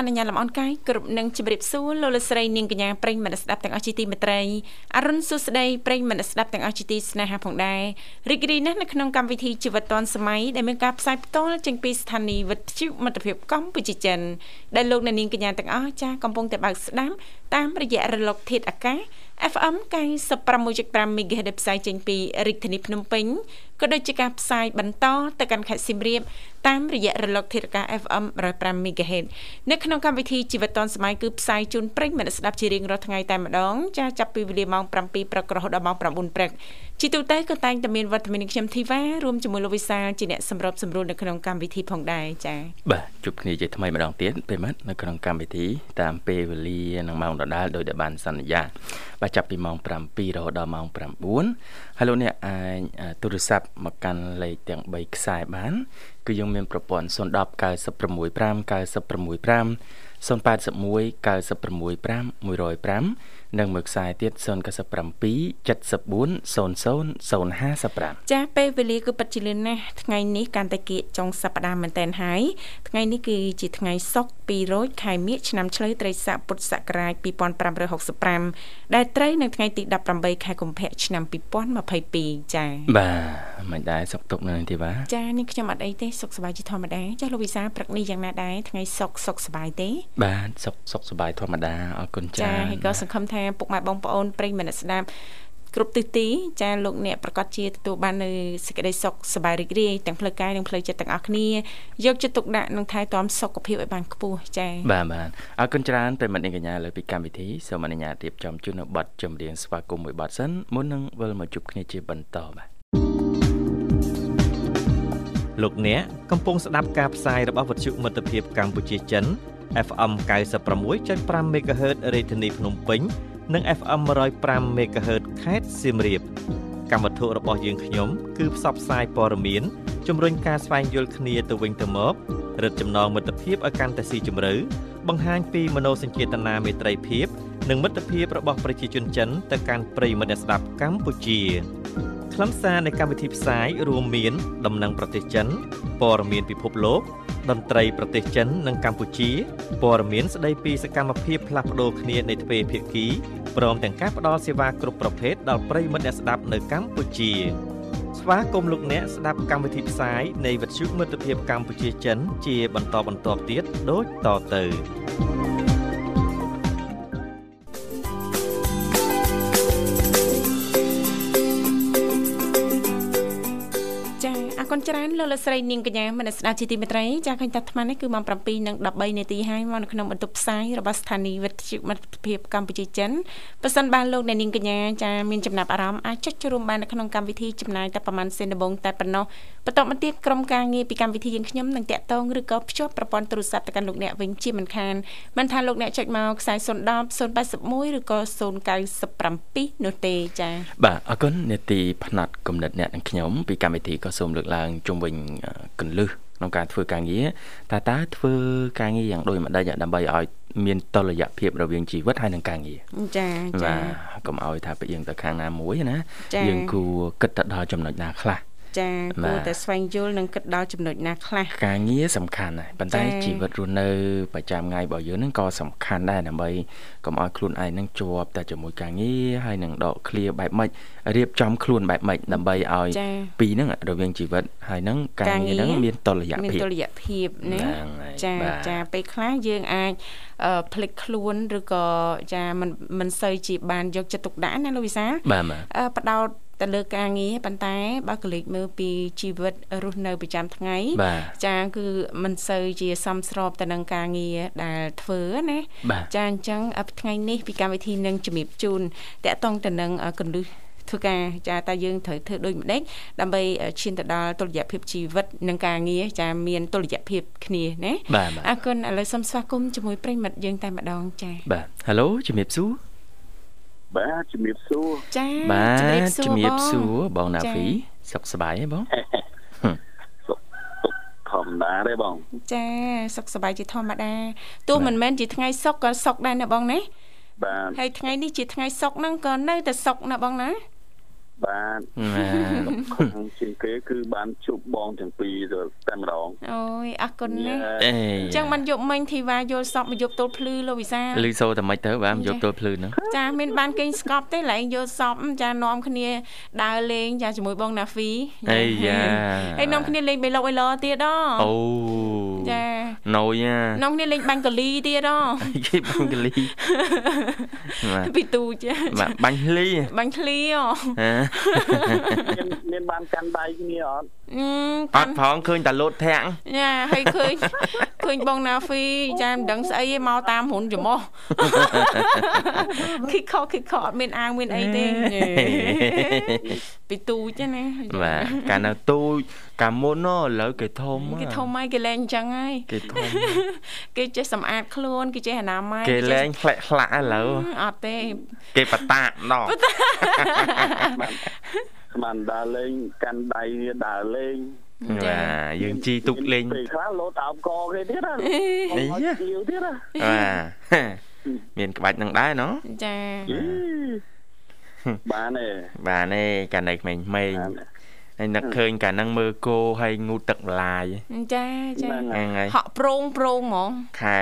អនុញ្ញាតលំអរកាយគ្រប់នឹងជម្រាបសួរលោកលស្រីនាងកញ្ញាប្រិញ្ញមនស្ដាប់ទាំងអស់ជាទីមេត្រីអរុនសុស្ដីប្រិញ្ញមនស្ដាប់ទាំងអស់ជាទីស្នេហាផងដែររីករាយណាស់នៅក្នុងកម្មវិធីជីវិតឌွန်សម័យដែលមានការផ្សាយផ្ទាល់ចេញពីស្ថានីយ៍វិទ្យុមិត្តភាពកម្ពុជាចិនដែលលោកនាងកញ្ញាទាំងអស់ចាកំពុងតែបើកស្ដាប់តាមរយៈរលកធាតុអាកាស FM 96.5 MHz ដែលផ្សាយចេញពីរាជធានីភ្នំពេញក៏ដូចជាការផ្សាយបន្តទៅកាន់ខេត្តសៀមរាបតាមរយៈរលកធាតុអាកាស FM 105 MHz នៅក្នុងកម្មវិធីជីវិតឌុនសម័យគឺផ្សាយជូនប្រិញ្ញមិត្តស្ដាប់ជារៀងរាល់ថ្ងៃតែម្ដងចាចាប់ពីវេលាម៉ោង7ព្រឹករហូតដល់ម៉ោង9ព្រឹក ជាទូទៅក៏តែងតែមានវត្តមានខ្ញុំធីវ៉ារួមជាមួយលោកវិសាលជាអ្នកសម្របសម្រួលនៅក្នុងកម្មវិធីផងដែរចា៎បាទជួបគ្នាជាថ្មីម្ដងទៀតពេលមិត្តនៅក្នុងកម្មវិធីតាមពេលវេលានិងម៉ោងដដែលដោយដែលបានសន្យាបាទចាប់ពីម៉ោង7រហូតដល់ម៉ោង9ហើយលោកអ្នកអាចទូរស័ព្ទមកកាន់លេខទាំង3ខ្សែបានគឺយើងមានប្រព័ន្ធ010 965 965 081 965 105 និងមួយខ្សែទៀត097 74 00 055ចាពេលវេលាគឺពិតជាលឿនណាស់ថ្ងៃនេះកាន់តែគៀកចុងសប្តាហ៍មែនតែនហើយថ្ងៃនេះគឺជាថ្ងៃសុក្រ2រោចខែមិញឆ្នាំឆ្លូវត្រីស័កពុទ្ធសករាជ2565ដែលត្រូវនៅថ្ងៃទី18ខែកុម្ភៈឆ្នាំ2022ចា៎បាទមិនដែរសុខទុក្ខនៅទេបាទចានេះខ្ញុំអត់អីទេសុខសប្បាយជាធម្មតាចាលោកវិសាព្រឹកនេះយ៉ាងណាដែរថ្ងៃសុខសុខសប្បាយទេ បាទសុខសុខសប្បាយធម្មតាអរគុណចា៎ចាហើយក៏សង្ឃឹមថាពុកម៉ែបងប្អូនប្រិយមិត្តស្ដាប់គ្រប់ទិសទីចាលោកអ្នកប្រកាសជាទទួលបាននៅសេចក្តីសុខសប្បាយរីករាយទាំងផ្លូវកាយនិងផ្លូវចិត្តទាំងអស់គ្នាយកចិត្តទុកដាក់និងថែទាំសុខភាពឲ្យបានខ្ពស់ចា៎បាទបាទអរគុណច្រើនប្រិមត្តនាងកញ្ញាលើពីកម្មវិធីសូមអនុញ្ញាតរៀបចំជូននៅប័ណ្ណចម្រៀងស្វាគមន៍មួយប័ណ្ណសិនមុននឹងវិលមកជួបគ្នាជាបន្តបាទលោកអ្នកកំពុងស្ដាប់ការផ្សាយរបស់វិទ្យុមិត្តភាពកម្ពុជាចិន FM 96.5 MHz រាជធានីភ្នំពេញ និង FM 105 MHz ខេត្តសៀមរាបកម្មវិធីរបស់យើងខ្ញុំគឺផ្សព្វផ្សាយព័ត៌មានជំរុញការស្វែងយល់គ្នាទៅវិញទៅមករឹតចំណងមិត្តភាពឲ្យកាន់តែស៊ីជម្រៅបង្ហាញពីមនោសញ្ចេតនាមេត្រីភាព និងមិត្តភាពរបស់ប្រជាជនចិនទៅកាន់ប្រិយមិត្តអ្នកស្ដាប់កម្ពុជា ខ្លឹមសារនៃកម្មវិធីផ្សាយរួមមានដំណឹងប្រទេសចិនព័ត៌មានពិភពលោកតន្ត្រីប្រទេសចិននិងកម្ពុជាព័ត៌មានស្ដីពីសកម្មភាពផ្លាស់ប្ដូរគ្នានៃទ្វេភាគីព្រមទាំងការផ្តល់សេវាគ្រប់ប្រភេទដល់ប្រិយមិត្តអ្នកស្ដាប់នៅកម្ពុជា ស្វាគមន៍លោកអ្នកស្ដាប់កម្មវិធីផ្សាយនៃវិទ្យុមិត្តភាពកម្ពុជាចិនជាបន្តបន្ទាប់ទៀតដូចតទៅ គុណច្រើនលោកលោកស្រីនាងកញ្ញាមនស្ដាប់ជាទីមេត្រីចាឃើញតាអាត្មានេះគឺម៉ោង7:13នាទីហើយមកនៅក្នុងបន្ទប់ផ្សាយរបស់ស្ថានីយ៍វិទ្យុមិត្តភាពកម្ពុជាចិនប៉ះសិនបានលោកអ្នកនាងកញ្ញាចាមានចំណាប់អារម្មណ៍អាចចុចចូលរួមបាននៅក្នុងកម្មវិធីចំណាយតែប្រហែលសេនដបងតែប៉ុណ្ណោះបន្តមកទៀតក្រុមការងារពីកម្មវិធីយើងខ្ញុំនឹងតាក់ទងឬក៏ភ្ជាប់ប្រព័ន្ធទូរស័ព្ទទៅកាន់លោកអ្នកវិញជាមិនខានមិនថាលោកអ្នកចុចមកខ្សែ010 081ឬក៏097នោះទេចាបាទអរគុណនេតិផ្នែកកំណត់អ្នកនិងខ្ញុំពីកម្មវិធីក៏សូមលើកឡើងជុំវិញកលឹះក្នុងការធ្វើការងារតើតើធ្វើការងារយ៉ាងដូចម្ដេចដើម្បីឲ្យមានតលយៈភាពរវាងជីវិតហើយនិងការងារចាចាបាទកុំឲ្យថាយើងទៅខាងណាមួយណាយើងគួរគិតទៅដល់ចំណុចណាខ្លះ ចាគួរតែស្វែងយល់និងគិតដល់ចំណុចណាខ្លះការងារសំខាន់ណាស់ប៉ុន្តែជីវិតរស់នៅប្រចាំថ្ងៃរបស់យើងហ្នឹងក៏សំខាន់ដែរដើម្បីកុំឲ្យខ្លួនឯងហ្នឹងជាប់តែជាមួយការងារហើយនឹងដកឃ្លាបែបម៉េចរៀបចំខ្លួនបែបម៉េចដើម្បីឲ្យពីរហ្នឹងរវាងជីវិតហើយនឹងការងារហ្នឹងមានតុល្យភាពមានតុល្យភាពណាចាចាពេលខ្លះយើងអាចផ្លិចខ្លួនឬក៏ចាមិនមិនសូវជាបានយកចិត្តទុកដាក់ណាលោកវិសាបដោត ទៅលើការងារប៉ុន្តែបើកលិចមើលពីជីវិតរស់នៅប្រចាំថ្ងៃចាគឺមិនសូវជាសមស្របទៅនឹងការងារដែលធ្វើណាចាអញ្ចឹងថ្ងៃនេះពីកម្មវិធីនឹងជំរាបជូនតកតងទៅនឹងកលឹះធ្វើការចាតើយើងត្រូវធ្វើដូចម្ដេចដើម្បីឈានទៅដល់តុល្យភាពជីវិតនិងការងារចាមានតុល្យភាពគ្នាណាអរគុណឥឡូវសូមស្វាគមន៍ជាមួយប្រិមិត្តយើងតែម្ដងចាបាទ Halo ជំរាបសួរ បាទជំរាបសួរចាបាទជំរាបសួរបងណាហ្វីសុខសប្បាយទេបងសុខធម្មតាទេបង ចាសុខសប្បាយជាធម្មតាទោះមិនមែនជាថ្ងៃសុខក៏សុខដែរណាបងណាបាទហើយថ្ងៃនេះជាថ្ងៃសុកហ្នឹងក៏នៅតែសុកណាបងណា បាទខាងជាងគេគឺបានជួបបងទាំងពីរតែម្ដងអូយអរគុណណាស់អញ្ចឹងបានយកមិញធីវ៉ាយល់សពមកយកទល់ភ្លឺលោកវិសាលឺសូតែមិនទៅបានយកទល់ភ្លឺហ្នឹងចាមានបានគេងស្កប់ទេឡើងយកសពចានាំគ្នាដើរលេងចាជាមួយបងណាហ្វីអីយ៉ាហើយនាំគ្នាលេងបេឡុកអេឡទៀតហ៎អូចាណូយ៉ានាំគ្នាលេងបាញ់កលីទៀតហ៎គេបាញ់កលីពីទូចាបាញ់លីបាញ់លីហ៎មានមានបានកាន់ដៃគ្នាអត់ អត់ផងឃើញតែលោតធាក់យ៉ាហើយឃើញឃើញបងណាហ្វីចាមិនដឹងស្អីទេមកតាមហ៊ុនច្រមុះគិកខគិកខអត់មានអាវមានអីទេពីទូចណាបាទកាលនៅទូចកាលមុនឥឡូវគេធំគេធំហើយគេលែងអញ្ចឹងហើយគេធំគេចេះសម្អាតខ្លួនគេចេះអនាម័យគេលែងផ្លែកផ្លាក់ឥឡូវអត់ទេគេបតាក់ណោះ ស្មានដើរលេងកាន់ដៃដើរលេងបាទយើងជីទុកលេងពេលខ្លះលោតអោបកគេទៀតណាអីទៀតណាបាទមានក្បាច់នឹងដែរណោះចាបានទេបានទេកាលនៅក្មេងៗ ហើយនឹកឃើញកាលហ្នឹងមើលគោហើយងូតទឹកឡាយចាចាហ្នឹងហើយហក់ប្រងប្រងហ្មងខែ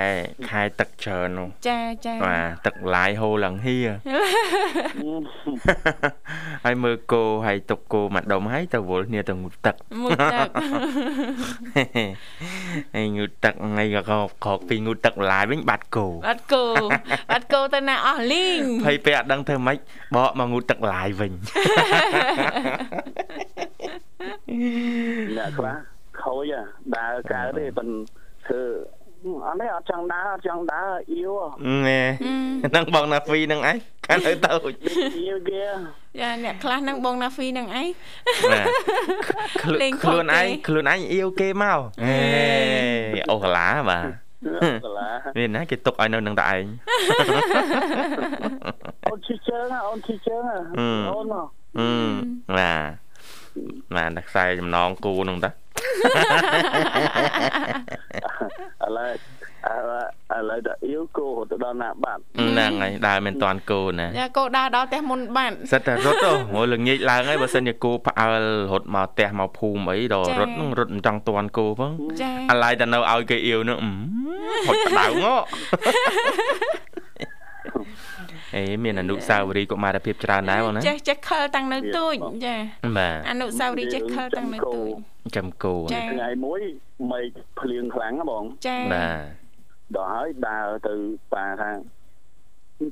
ខែទឹកច្រើននោះចាចាបាទទឹកឡាយហូរឡើងហៀហើយមើលគោហើយទុកគោមកដុំហើយទៅវល់គ្នាទៅងូតទឹកងូតទឹកហើយងូតទឹកថ្ងៃក៏ក្រោកពីងូតទឹកឡាយវិញបាត់គោបាត់គោបាត់គោទៅណាអស់លីងហើយពេលអត់ដឹងធ្វើម៉េចបកមកងូតទឹកឡាយវិញ អ្នកខ្លះខូចដើរកើតទេប៉ុន្តែធ្វើអត់ទេអត់ចង់ដើរអត់ចង់ដើរអ៊ីវណែហ្នឹងបងណាហ្វីហ្នឹងឯងខាងទៅទៅអ៊ីវគេយ៉ាអ្នកខ្លះហ្នឹងបងណាហ្វីហ្នឹងឯងខ្លួនឯងខ្លួនឯងអ៊ីវគេមកអេអូកាឡាបាទមានណាគេទុកឲ្យនៅនឹងតែឯងអូនឈីជើងអូនឈីជើងអូនមកអឺបាទ បានតែខ្សែចំណងគូនោះតាឥឡូវឥឡូវដល់អ៊ីវគោទៅដល់ណាបាត់ហ្នឹងហើយដើរមិនតាន់គោណាយ៉ាគោដើរដល់ផ្ទះមុនបាត់សិតតែរត់ទៅមកល្ងាចឡើងហើយបើសិនជាគោផ្អើលរត់មកផ្ទះមកភូមិអីដល់រត់នឹងរត់មិនចង់តាន់គោផងឥឡូវតែនៅឲ្យគេអ៊ីវនឹងហត់ដៅង អេមានអនុស្សាវរីយ៍កុមារភាពច្រើនដែរបងណាចេះចេះខលតាំងនៅទូចចាបាទអនុស្សាវរីយ៍ចេះខលតាំងនៅទូចចាំគោថ្ងៃមួយមេឃភ្លៀងខ្លាំងណាបងចាបាទដល់ហើយដើរទៅប៉ាថា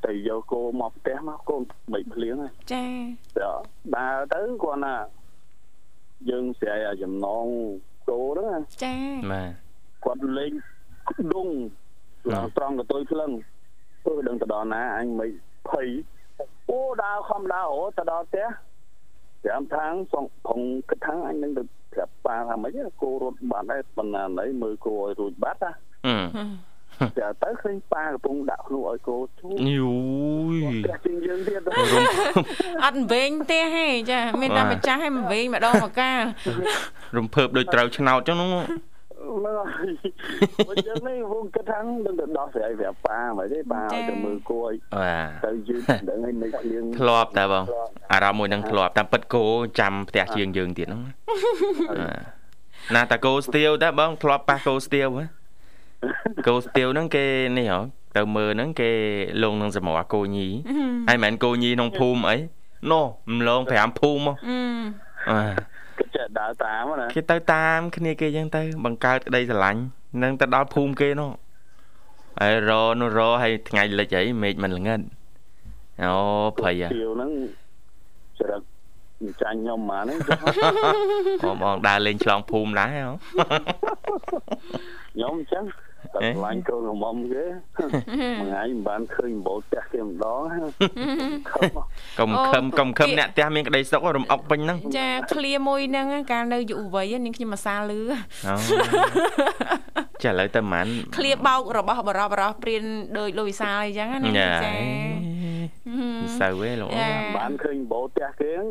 ទៅយកគោមកផ្ទះមកគោមេឃភ្លៀងចាដើរទៅគាត់ណាយើងស្រ័យឲ្យចំណងគោហ្នឹងចាបាទគាត់លេងដងឡើងត្រង់កតុយភ្លឹង ធ្វើដឹងទៅដល់ណាអញមិនភ័យអូដើរខំដើរអូទៅដល់ផ្ទះចាំថាងសងភងគិតថាអញនឹងទៅប្រាប់ប៉ាថាម៉េចគោរត់បាត់ហើយបណ្ណាណីមើលគោឲ្យរួចបាត់ណាតែទៅឃើញប៉ាកំពុងដាក់ខ្លួនឲ្យគោឈូយូយតែយើងទៀតអត់វិញទេហេចាមានតែម្ចាស់ឲ្យវិញម្ដងម្កាលរំភើបដូចត្រូវឆ្នោតចឹងនោះ មើលហើយយើងនេះវងគិតថានឹងទៅដោះស្រាយប្រាប់ប៉ាមកទេប៉ាឲ្យទៅមើលគួយបាទទៅយឺតដឹងឲ្យមិនឃ្លៀងធ្លាប់តែបងអារម្មណ៍មួយនឹងធ្លាប់តាមពិតគោចាំផ្ទះជាងយើងទៀតហ្នឹងណាតាគោស្ទាវតែបងធ្លាប់ប៉ះគោស្ទាវគោស្ទាវហ្នឹងគេនេះហ៎ទៅមើលហ្នឹងគេលងនឹងសម្រាប់គោញីហើយមិនមែនគោញីក្នុងភូមិអីណូម្លង5ភូមិអឺ គេចេះដើរតាមណាគេទៅតាមគ្នាគេអញ្ចឹងទៅ បង្កើតក្តីស្រឡាញ់នឹងទៅដល់ភូមិគេនោះហើយរនោះរហើយថ្ងៃលិចអីមេឃមិនល្ងិតអូភ័យអាហ្នឹងចរិតចាញ់ខ្ញុំមកហ្នឹងបងបងដើរលេងឆ្លងភូមិដែរហ៎ខ្ញុំអញ្ចឹង តែឆ្លាញ់កូនកំមុំគេមួយថ្ងៃមិនបានឃើញបោផ្ទះគេម្ដងខំកុំខឹមកុំខឹមអ្នកផ្ទះមានក្តីសុខរំអុកពេញហ្នឹងចាឃ្លាមួយហ្នឹងកាលនៅយុវវ័យនាងខ្ញុំអាសាលឺអូចាឥឡូវទៅមិនឃ្លាបោករបស់បរោះបរោះព្រានដោយលោកវិសាលអីចឹងណាចាចាមិនសូវទេលោកចាបានឃើញបោផ្ទះគេហ្នឹង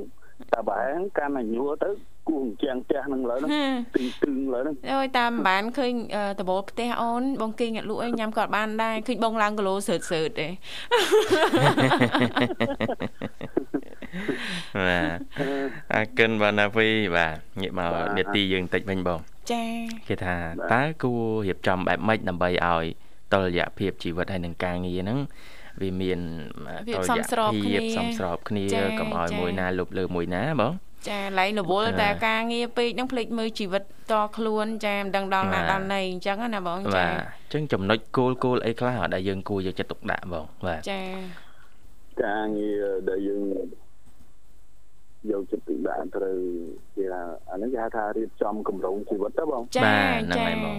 តែបែរកាន់តែញួរទៅ គួងជាងផ្ទះហ្នឹងលើហ្នឹងទិញទិញលើហ្នឹងអូយតាមបានឃើញអឺដបលផ្ទះអូនបងគេងអត់លក់អីញ៉ាំក៏អត់បានដែរឃើញបងឡើងគីឡូសើតសើតទេបាទអរគុណបងណាវីបាទងាកមកនេតិយើងតិចវិញបង ចាគេថាតើគួររៀបចំបែបម៉េចដើម្បីឲ្យតលយៈភាពជីវិតហើយនឹងការងារហ្នឹងវាមានតលយៈភាពសមស្របគ្នាកុំឲ្យមួយណាលុបលើមួយណាបង ចាឡែងរវល់តែការងារពេកហ្នឹងភ្លេចមើលជីវិតតខ្លួនចាមិនដឹងដល់ណាដល់ណីអញ្ចឹងណាបងបាទចាអញ្ចឹងចំណុចគោលគោលអីខ្លះដែលយើងគួរយកចិត្តទុកដាក់បងបាទចាការងារដែលយើងយកចិត្តទុកដាក់ត្រូវគេថាអាហ្នឹងគេហៅថារៀបចំគម្រោងជីវិតទៅបងចាបាទហ្នឹងចាហើយបង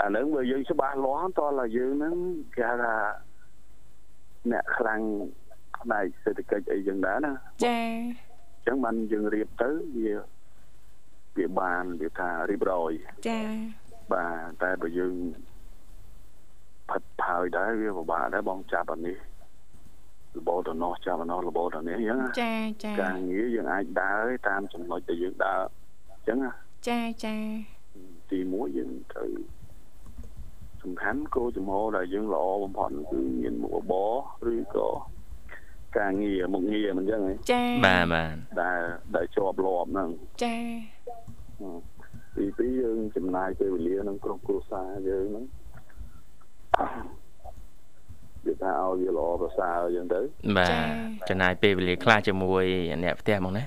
អាហ្នឹងបើយើងច្បាស់លាស់តើឡើយយើងហ្នឹងគេហៅថាអ្នកខ្លាំងផ្នែកសេដ្ឋកិច្ចអីចឹងដែរណាចាអញ្ចឹងបានយើងរៀបទៅវាវាបានវាថារៀបរយចាបាទតែបើយើងផិតផាយដែរវាពិបាកដែរបងចាប់អានេះរបបទៅនោះចាប់អានោះរបបទៅនេះអញ្ចឹងណាចាចាការងារយើងអាចដើរតាមចំណុចដែលយើងដើរអញ្ចឹងណាចាចាទី1យើងត្រូវសំខាន់គោលចំហដែលយើងល្អបំផុតគឺមានមុខរបរឬក៏ ការងារមុខងារមិនអញ្ចឹងហ៎ចាបាទបាទដែលដែលជាប់លាប់ហ្នឹងចាទីពីរយើងចំណាយពេលវេលាក្នុងក្រុមគ្រួសារយើងហ្នឹងវាថាឲ្យវាល្អប្រសើរអញ្ចឹងទៅបាទចំណាយពេលវេលាខ្លះជាមួយអ្នកផ្ទះបងណា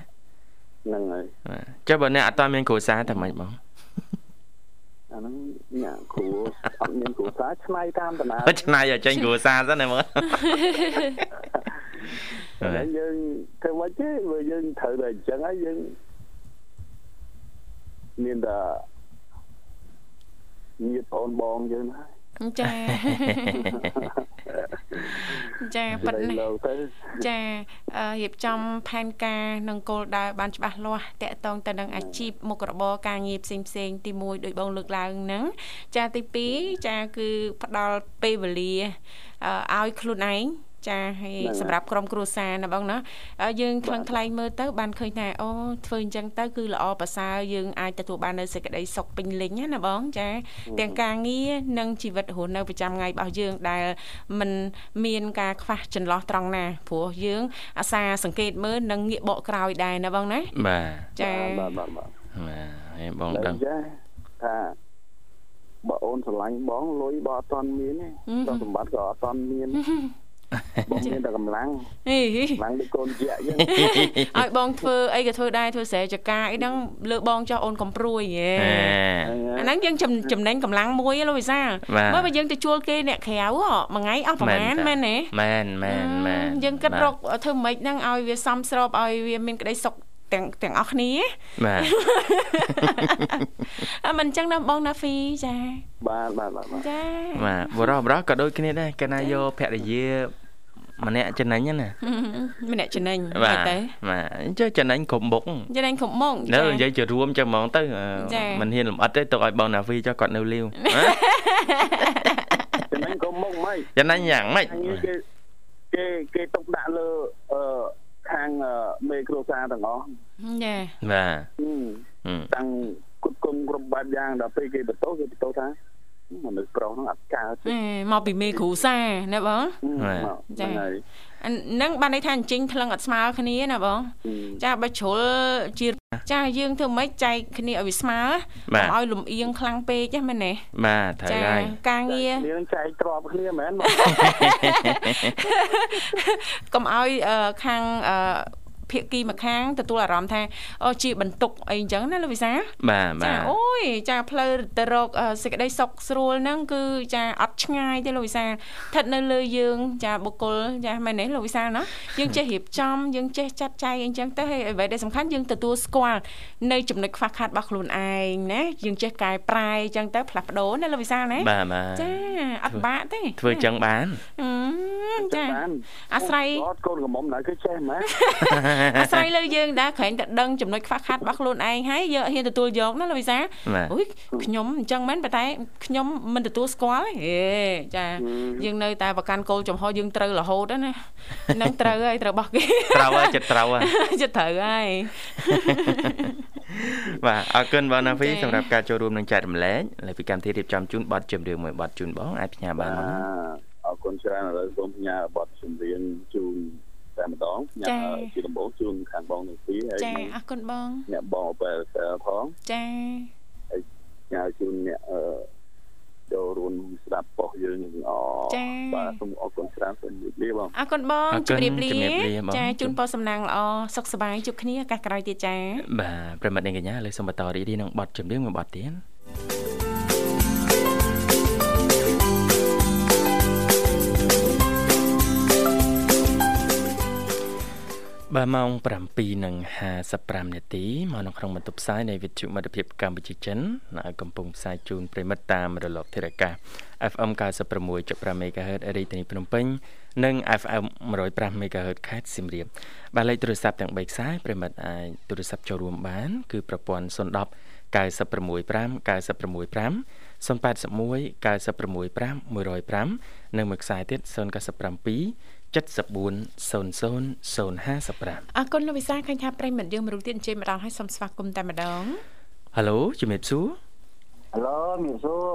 ហ្នឹងហើយបាទចុះបើអ្នកអត់តាន់មានគ្រួសារតែម៉េចបង អាហ្នឹងញ៉ាគ្រូអត់មានគ្រួសារឆ្នៃតាមតាណាអត់ឆ្នៃឲ្យចេញគ្រួសារសិនណាបងតែយើងធ្វើមិនទេបើយើងត្រូវតែអញ្ចឹងហើយយើងមានតែញាតិបងបងយើងហើយ ចាចាប៉ិតលេណាស់លើទៅចាអឺរៀបចំផែនការនិងគោលដៅបានច្បាស់លាស់តកតងទៅនឹងអាជីពមុខរបរការងារផ្សេងផ្សេងៗទី1ដោយបងលើកឡើងហ្នឹងចាទី2ចាគឺផ្ដល់ពេលវេលាអឺឲ្យខ្លួនឯង ចាហើយសម្រាប់ក្រុមគ្រួសារណាបងណាអឺយើងថ្លឹងថ្លែងមើលទៅបានឃើញថាអូធ្វើអញ្ចឹងទៅគឺល្អប្រសើរយើងអាចទទួលបាននូវសេចក្តីសុខពេញលេញណាបងចាទាំងការងារនិងជីវិតរស់នៅប្រចាំថ្ងៃរបស់យើងដែលมันមានការខ្វះចន្លោះត្រង់ណាព្រោះយើងអាសាសង្កេតមើលនិងងាកបកក្រោយដែរណាបងណាបាទចាបាទបាទបាទបាទហើយបងតែដឹងចាថាបើអូនស្រឡាញ់បងលុយបើអត់ទាន់មានទេទ្រព្យសម្បត្តិក៏អត់ទាន់មាន បងមានតែកម្លាំងហេកម្លាំងដូចកូនជាក់អញ្ចឹងឲ្យបងធ្វើអីក៏ធ្វើដែរធ្វើស្រែចកាអីហ្នឹងលើបងចោះអូនកំព្រួយហេអេអាហ្នឹងយើងចំចំណេញកម្លាំងមួយឯងលោកវិសាលបាទមើលបើយើងទៅជួលគេអ្នកក្រៅហ៎មួយថ្ងៃអស់ប្រហែលមែនទេមែនមែនមែនយើងគិតបាទរកធ្វើម៉េចហ្នឹងឲ្យវាសមស្របឲ្យវាមានក្តីសុខ ទាំងទាំងអស់គ្នាបាទអឺមិនអញ្ចឹងណាបងណាហ្វីចាបាទបាទបាទបាទចាបាទបរោះបរោះក៏ដូចគ្នាដែរកាលណាយកភរិយាម្នាក់ចំណេញហ្នឹងណាម្នាក់ចំណេញបាបាទទទៅបាទចុះចំណេញគ្រប់មុខចំណេញគ្រប់មុខនៅនិយាយជារួមចឹងហ្មងទៅអឺចា៎មិនហ៊ានលំអិតទេទុកឲ្យបងណាវីចុះគាត់នៅលាវចំណេញក៏មុខមិនចំណេញយ៉ាងម៉េចខាងនេះគេគេគេទុកដាក់លើអឺខាងអឺ មេគ្រួសារទាំងអស់ចាបាទហឹមហឹមតាំងគុតគុំគ្រប់បែបយ៉ាងដល់ពេលគេបន្ទោសគេបន្ទោសថាមនុស្សប្រុសហ្នឹងអត់កើតទេអេមកពីមេគ្រូសាណាបងចាហ្នឹងហើយអាហ្នឹងបានន័យថាអញ្ចឹងថ្លឹងអត់ស្មើគ្នាណាបងហឹមចាបើជ្រុលជាចាយើងធ្វើម៉េចចែកគ្នាឲ្យវាស្មើកុំឲ្យលំអៀងខ្លាំងពេកហ្នឹងមែនទេបាទត្រូវចាហើយការងារគ្នានឹងចែកទ្របគ្នាមែនមកកុំឲ្យអឺខាងអឺ ភាគីម្ខាងទទួលអារម្មណ៍ថាអូជាបន្ទុកអីអញ្ចឹងណាលោកវិសាបាទបាចាទអូយចាផ្លូវទៅរកអឺសេចក្តីសុខស្រួលហ្នឹងគឺចាអត់ឆ្ងាយទេលោកវិសាស្ថិតនៅលើយើង ចាបុគ្គលចាមែនទេលោកវិសាណាយើងចេះរៀបចំយើងចេះចាត់ចែងអីចឹងទៅហើយអ្វីដែលសំខាន់យើងទទួលស្គាល់នៅចំណុចខ្វះខាតរបស់ខ្លួនឯងណាយើងចេះកែប្រែអញ្ចឹងទៅផ្លាស់ប្ដូរណាលោកវិសាណាបាទបាទចាអត់បាក់ទេធ្វើអញ្ចឹងបានអឺចាបានអាស្រ័យអត់កូនកំមុំណាគឺចេះម៉ែអាស្រ័យលើយើងដែរក្រែងតែដឹងចំណុចខ្វះខាតរបស់ខ្លួនឯងហើយយើងហ៊ានទទួលយកណាលោកវិសាបាទអូយខ្ញុំអញ្ចឹងមែនប៉ុន្តែខ្ញុំមិនទទួលស្គាល់ទេហេចាយើងនៅតែប្រកាន់គោលចំហយើងត្រូវរហូតណានឹងត្រូវហើយត្រូវរបស់គេត្រូវហើយចិត្តត្រូវហើយចិត្តត្រូវហើយបាទអរគុណបងណាហ្វីចា៎សម្រាប់ការចូលរួមនឹងចែករំលែកលើពីកម្មវិធីរៀបចំជូនប័ណ្ណជំរឿនមួយប័ណ្ណជូនបងអាចផ្ញើបានមកណាអរគុណច្រើនឥឡូវសូមផ្ញើបទចម្រៀងជូន តែម្ដងផ្ញើជាដំបូងជូនខាងបងទាំងពីរហើយចាអរគុណបងអ្នកបងអប៉ែលសែលផងចាផ្ញើជូនអ្នកអឺចូលរួមស្ដាប់ប៉ុសយើងទាំងអស់បាទសូមអរគុណច្រើនសូមជម្រាបលាបងអរគុណបងអរគុជណម្រាបលាជម្រាបលាបងចាជូនពរសំណាងល្អសុខសប្បាយជួបគ្នាឱកាសក្រោយទៀតចាបាទប្រិមត្តអ្នកកញ្ញាលើសូមបន្តរីករាយនឹងប័ណ្ណជំរឿនមួយប័ណ្ណទៀត បាទម៉ោង7:55នាទីមកនៅក្នុងបន្ទប់ផ្សាយនៃវិទ្យុមិត្តភាពកម្ពុជាចិននៅកំពុងផ្សាយជូនប្រិមិត្តតាមរលកធារកាស FM 96.5 MHz រាជធានីភ្នំពេញនិង FM 105 MHz ខេត្តសៀមរាបបាទលេខទូរស័ព្ទទាំង3ខ្សែប្រិមិត្តអាចទូរស័ព្ទចូលរួមបាន គឺប្រព័ន្ធ010 965 965 081 965 105និងមួយខ្សែទៀត097 7400055អរគុណលោកវិសាឃើញថាប្រិយមិត្តយើងមួយរូបទៀតអញ្ជើញមកដល់ឲ្យសូមស្វាគមន៍តែម្ដងហៅឡូជំរាបសួរហឡូមានសួរ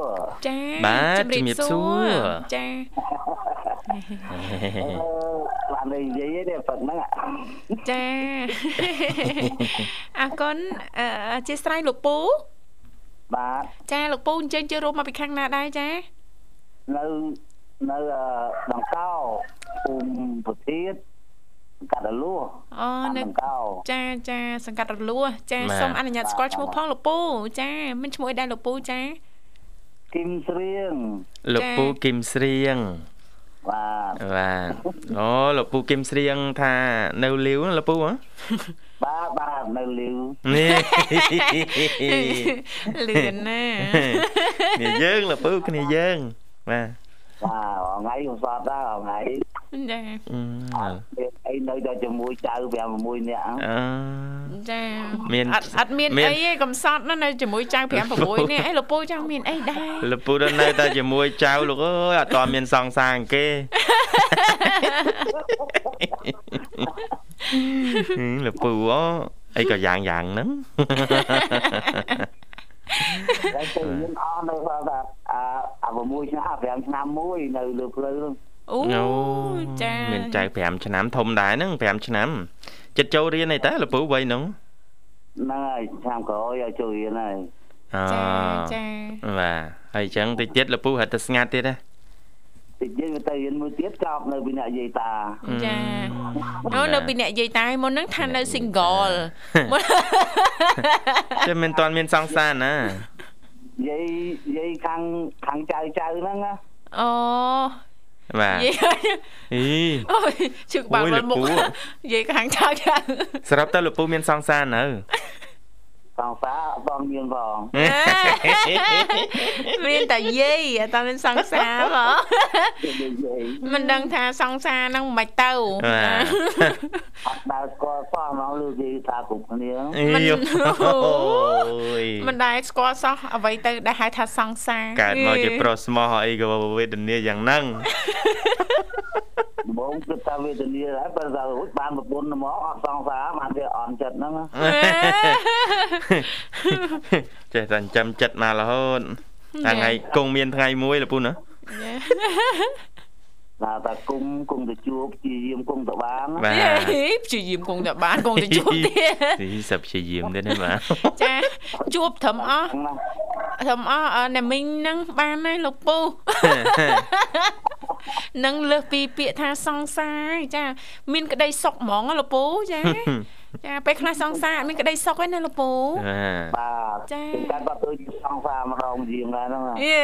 ចាបាទជំរាបសួរចាបាននិយាយទេប៉ុណ្ណឹងចាអរគុណអឺអធិស្ឋានលោកពូបាទចាលោកពូអញ្ជើញចូលរួមមកពីខាងណាដែរចានៅនៅដង្កោ ភូមិប្រធានកាត់រលួអូនៅដង្កោចាចាសង្កាត់រលួសចាសូមអនុញ្ញាតស្គាល់ឈ្មោះផងលោកពូចាមានឈ្មោះអីដែរលោកពូចាគឹមស្រៀងលោកពូគឹមស្រៀងបាទបាទអូលោកពូគឹមស្រៀងថានៅលាវណាលោកពូហ៎បាទបាទនៅលីវនេះលឿនណាគ្នាយើងលោកពូគ្នាយើងបាទបាទថ្ងៃខ្ញុំសតដែរថ្ងៃ ចាអឺមានអីនៅតែជាមួយចៅ5 6នាក់អឺចាមានអត់អត់មានមានអីទេកំសត់ណានៅជាមួយចៅ5 6នេះអីលោកពូចង់មានអីដែរលោកពូដល់នៅតែជាមួយចៅលោកអើយអត់តមានសង្សារអង្គគេហឹមលោកពូអូអីក៏យ៉ាងយ៉ាងហ្នឹងតែទៅយើងអស់នៅបាទអាអា6ឆ្នាំ5ឆ្នាំមួយនៅលើផ្លូវហ្នឹង អូអូចាមានចៅ5ឆ្នាំធំដែរហ្នឹង5ឆ្នាំចិត្តចូលរៀនអីតើលោកពូវ័យហ្នឹងហ្នឹងហើយឆ្នាំក្រោយឲ្យចូលរៀនហើយអចាចាបាទហើយអញ្ចឹងតិចទៀតលោកពូហៅទៅស្ងាត់ទៀតណាតិចយើងទៅរៀនមួយទៀតចប់នៅពីអ្នកយាយតាចាអូនៅពីអ្នកនិយាយតែមុនហ្នឹងថានៅ single មុនចេះមិនតាន់មានសង្សារណាយាយយាយខាងខាងចៅចៅហ្នឹងណាអូ បាទនិយាយអីអូយជឹកបាក់អូយលើមុខលោកពូនិយាយខាងចៅចៅសរុបទៅលោកពូមានសង្សារនៅ សង្សារអត់បងមានផងមានតែយាយអត់តាមានសង្សារហ៎យាយយាយមិនដឹងថាសង្សារហ្នឹងមិនទៅបាទអត់ដើរស្គាល់សោះមកលើយាយតាគ្រប់គ្នាអីយោអូយមិនដែលស្គាល់សោះអ្វីទៅដែលហៅថាសង្សារកើតមកជាប្រុសស្មោះអីក៏វេទនាយ៉ាងហ្នឹង ដំបងគិតថាវេទនាដែរបើថារួចបានប្រពន្ធមកអត់សង្សារបានតែអន់ចិត្តហ្នឹងណាចេះតែចិញ្ចឹមចិត្តមករហូតតែថ្ងៃគង់មានថ្ងៃមួយលោកពូណា ណាតាគុំគុំទៅជួបជាយាមគុំទៅបានបាទហេព្យាយាមគង់តែបានគង់តែជួបទៀតទីសព្យាយាមទេណាបាទចាជួបត្រឹមអស់ណាត្រឹមអស់អឺអ្នកមីងហ្នឹងបានហើយលោកពូនឹងលើសពីពាក្យថាសង្សារចា មានក្តីសុខហ្មងលោកពូចា ចាពេលខ្លះសង្សារអត់មានក្តីសុខទេណាលោកពូបាទបាទចាតែគាត់ទៅសង្សារម្ដងជាងដែរហ្នឹងយេ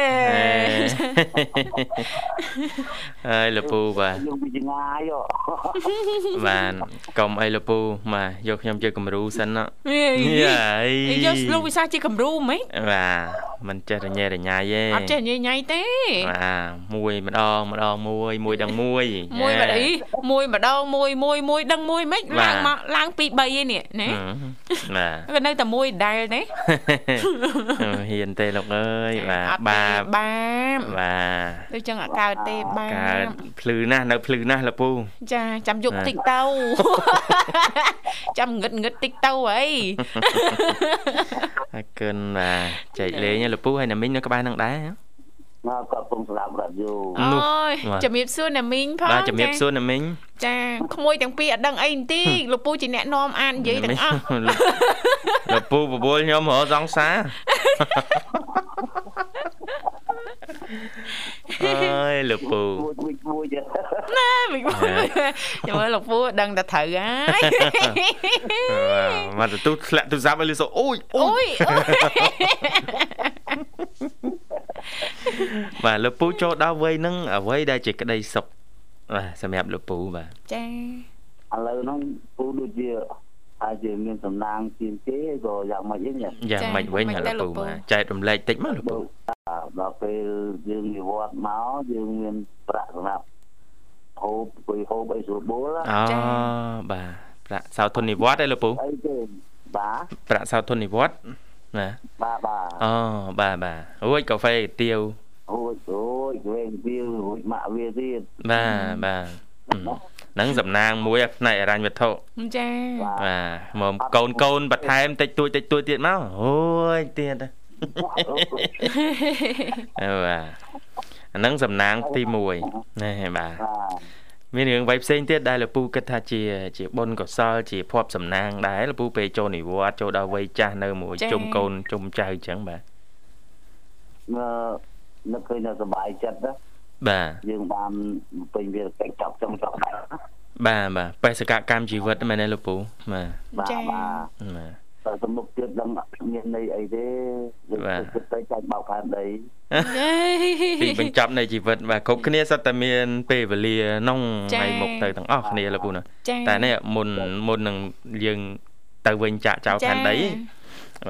ហើយលពូបាទយើងពីចងាយហ៎បានកុំអីលពូបាទយកខ្ញុំជាគំរូសិនណាយេយាយយកលោកវិសាជាគំរូហ្មងបាទមិនចេះរញ៉េរញ៉ៃទេអត់ចេះញ៉ៃញ៉ៃទេបាទមួយម្ដងម្ដងមួយមួយដងមួយមួយម្ដងមួយម្ដងមួយមួយមួយដឹងមួយមិនបាទឡើងមកឡើងពី3ឯនេះណាបាទក៏នៅតែមួយដែលទេហ៊ានទេលោកអើយបាទអត់ទេបាបបាបបាទដូចចឹងអត់កើតទេបាកើតបភ្លឺណាស់នៅភ្លឺណាស់លពូចាចាំយកបាទតិចទៅចាំងឹតងឹតតិចទៅអីអរគុណបាទចែកលេងឯងលពូហើយណាមីងនៅក្បែរនឹងដែរហ៎ មកគាត់ពុំស្ដាប់រ៉ាឌីយ៉ូអូនោះយបាទជំរាបសួរណាមីងផងបាទជំរាបសួរណាមីងចាក្មួយទាំងពីរអត់ដឹងអីបន្តិចលោកពូជាអ្នកនាំអាននិយាយទាំងអស់លោកលោកពូបបួលខ្ញុំរកសង្សារអើយលោកពូមួយមួយមួយទៀតណាមីងចាំមើលលោកពូដឹងតែត្រូវហើយបាទមកទទួលធ្លាក់ទូរស័ព្ទឲ្យលឺសូអូយអូអូយយអូយ បាទលោកពូចូលដល់វ័យហ្នឹងអ្វីដែលជាក្តីសុខបាទសម្រាប់លោកពូបាទចាឥឡូវហ្នឹងពូដូចជាអាចជាមានសំណាងជាងគេក៏យ៉ាងម៉េចវិញញ៉ឹងយ៉ាងម៉េចវិញហ៎លោកពូបាទចែករំលែកតិចមកលោកពូដល់ពេលយើងនិវត្តមកយើងមានប្រាក់សម្រាប់ហូបគួយហូបអីស្រួលបួលអូបាទប្រាក់សោធននិវត្តឯលោកពូអីទេបាទប្រាក់សោធននិវត្ត ណាបាទបាទអូបាទបាទរួចកាហ្វេទៀវអូយអូយវែងវារួចម៉ាក់វាទៀតបាទបាទហ្នឹងសំណាងមួយផ្នែកអរញ្ញវត្ថុចាបាទមកកូនកូនបន្ថែមតិចតួចតិចតួចទៀតមកអូយទៀតអើបាទអាហ្នឹងសំណាងទី1ណែបាទបាទ មានរឿងអ្វីផ្សេងទៀតដែលលពូគិតថាជាជាបុណ្យកុសលជាភ័ព្វសំណាងដែរលពូពេលចូលនិវត្តន៍ចូលដល់វ័យចាស់នៅមួយជុំកូនជុំចៅអញ្ចឹងបាទនៅនឹកឃើញតែសុបាយចិត្តណាបាទយើងបានពេញវាកិច្ចចប់ចុងចប់ដែរបាទបាទបេសកកម្មជីវិតមែនទេលោកពូបាទបាទចាបាទបាទតែសមុខទៀតដឹងអត់មានន័យអីទេយើងបាទគិតទៅចាច់បោកផែនដី ទីបញ្ចប់នៃជីវិតបាទគ្រប់គ្នាសុទ្ធតែមានពេលវេលាក្នុងចា៎ថ្ងៃមុខទៅទាំងអស់គ្នាលោកពូណាចាតែនេះមុនមុននឹងយើងទៅវិញចាក់ចោលផែនដី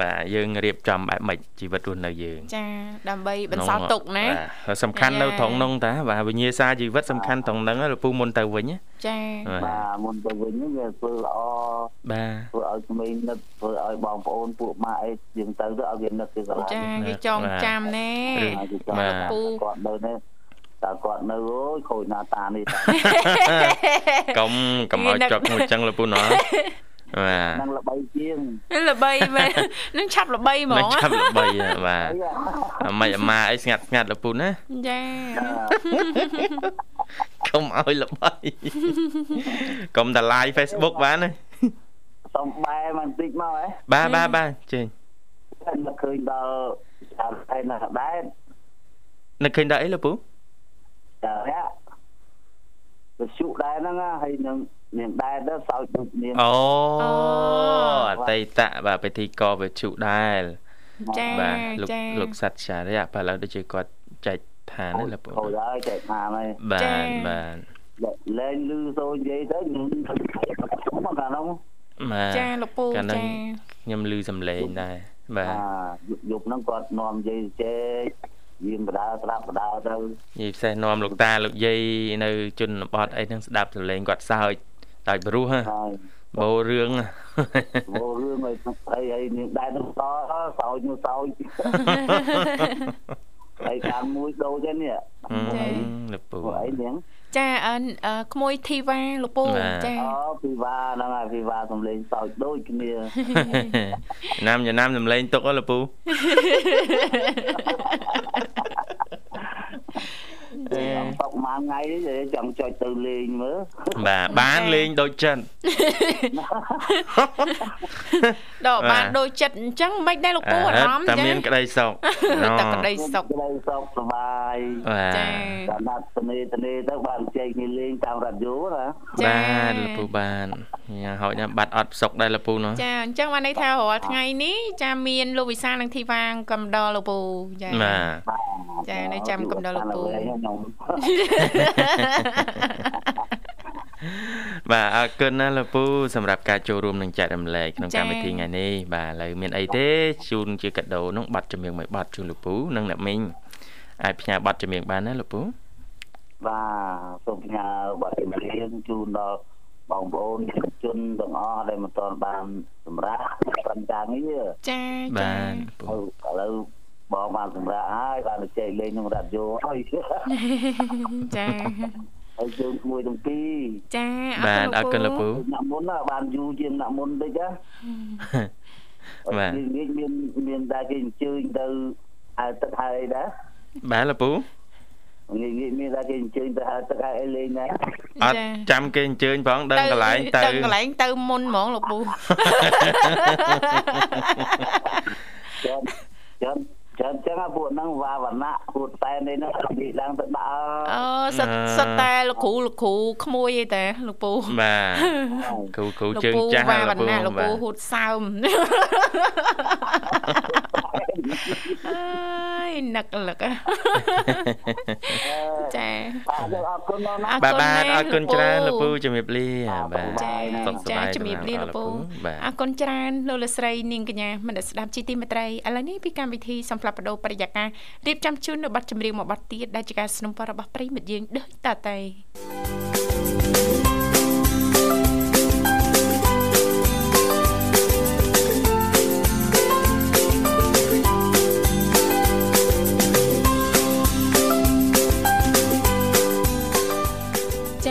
បាទយើងរៀបចំបែបម៉េចជីវិតរស់នៅយើងចាដើម្បីបន្សល់ទុកណាបាទសំខាន់នៅត្រង់នោះតាបាទវិញ្ញាសាជីវិតសំខាន់ត្រង់ហ្នឹងហើយលោកពូមុនទៅវិញណាចាបាទបាទមុនទៅវិញហ្នឹងវាធ្វើល្អបាទធ្វើឲ្យក្មេងនឹកធ្វើឲ្យបងប្អូនពួកម៉ាក់អីយើងទៅទៅឲ្យវានឹកគេស្រឡាញ់ចាគេចងចាំណែហើយគេចង់បាទថាគាត់នៅនេះតើគាត់នៅអូយខូចណាតានេះតាកុំកុំឲ្យចុកមួយចឹងលោកពូណា បាទនឹងល្បីជាងល្បីមែននឹងឆាប់ល្បីហ្មនឹងងចាប់ល្បីហ่ะបាទអីអាម៉េចអាម៉ាអីស្ងាត់ស្ងាត់លោកពូណាចាកុំឲ្យល្បីកុំតែ live Facebook បានណាសុំបែបន្តិចមកហ៎បាទបាទបាទចេញនឹកឃើញដល់ចាំឯណាដែរនឹកឃើញដល់អីលោកពូចារៈវិសុដែរហ្នឹងណាហើយនឹង នាងដែរទៅសោចដូចនាងអូអតីតបាទពិធីករវិជុដែរចាបាទលោកចាលោកសត្វចារៈបាទឥឡូវដូចជាគាត់ចែកឋានណាលោកពូខូចហើយចែកថាហើយបាទបាទលែងលឺសូរនិយាយទៅនឹងមកកាលនោះបាទចាលោកពូកាលហ្នឹងចាខ្ញុំឮសំឡេងដែរបាទអាយប់ហ្នឹងគាត់នាំនិយាយជែកយាមបដាស្ដាប់បដាទៅនិយាយផ្សេងនាំលោកតាលោកយាយនៅជនបទអីហ្នឹងស្ដាប់សំឡេងគាត់សើច ដោយព្រោះហ៎ហើយបោរឿងមករឿងឲ្យហើយហើយនាងដែរនឹងតសោចនោះសោចហើយខាងមួយដូចទេនេះអឺលោកពូពួកអីនាងចាអឺអឺក្មួយធីវ៉ាលោកពូបាទចាអូពីវ៉ាហ្នឹងហើយពីវ៉ាសំលេងសោចដូចគ្នាណាំចំណាំសំឡេងទុកហ៎លោកពូ អត់តក ម៉ៅមួយថ្ងៃនេះចង់ចុចទៅលេងមើលបាទបានលេងដូចចិត្តដល់បានដូចចិត្តអញ្ចឹងមិនដែរលោកពូអារម្មណ៍តែមានក្តីសុខតែក្តីសុខក្តីសុខសប្បាយចាតាមដាត់ទនេទនេទៅបានជែកគ្នាលេងតាមរ៉ាឌីយ៉ូណាបាទលោកពូបានញ៉ាហោចណាបាត់អត់សុខដែរលោកពូណោះចាអញ្ចឹងបានន័យថារាល់ថ្ងៃនេះចាមានលោកវិសានិងធីវ៉ាងកំដរលោកពូចាបាទចានៅចាំកំដរលោកពូបាទអរគុណណាលោកពូសម្រាប់ការចូលរួមនឹងចែករំលែកក្នុងកម្មវិធីថ្ងៃនេះបាទឥឡូវមានអីទេជូនជាកាដូនោះប័ណ្ណចម្រៀងមួយប័ណ្ណជូនលោកពូនិងអ្នកមីងអាចផ្ញើប័ណ្ណចម្រៀងបានណាលោកពូបាទសូមផ្ញើប័ណ្ណចម្រៀងជូនដល់បងប្អូនជនទាំងអស់ដែលមិនទាន់បានសម្រាប់ប្រឹងការងារចាចាបាទឥឡូវ បងបានសម្រាប់ហើយបានទៅចែកលេងក្នុងរ៉ាឌីយ៉ូហើយចាហើយជើងមួយទាំងពីរចាបាទអរគុណលោកពូអ្នកមុនបានយូរជាងអ្នកមុនតិចណាបាទមានមានមានតែគេអញ្ជើញទៅហៅទឹកហើយដែរបាទលោកពូងាយងាយមានតែគេអញ្ជើញទៅហៅទឹកហើយលេងដែរអត់ចាំគេអញ្ជើញផងដឹងកន្លែងទៅដឹងកន្លែងទៅមុនហ្មងលោកពូចាំចាំ ច្រើនចឹងពួកហ្នឹងវាវណ្ណៈពួកតែនេះហ្នឹងនិយាយឡើងទៅដាក់អូសិតសិតតែលោកគ្រូលោកគ្រូក្មួយឯតាលោកពូបាទគ្រូគ្រូជើងចាស់លោកពូវាវណ្ណៈលោកពូហូតសើមអើយនឹកលឹកចាអរគុណណាបាទបាទអរគុណច្រើនលោកពូជំរាបលាបាទសុខសប្បាយជំរាបលាលោកពូអរគុណច្រើនលោកលស្រីនាងកញ្ញាមនស្ដាប់ជីទីមេត្រីឥឡូវនេះពីកម្មវិធីសំផ្លាប់បដោបរិយាកាសរៀបចំជូននៅប័ណ្ណចម្រៀងមួយប័ណ្ណទៀតដែលជាការสนับสนุนរបស់ប្រិមិត្តយើងដូចតទៅ គុ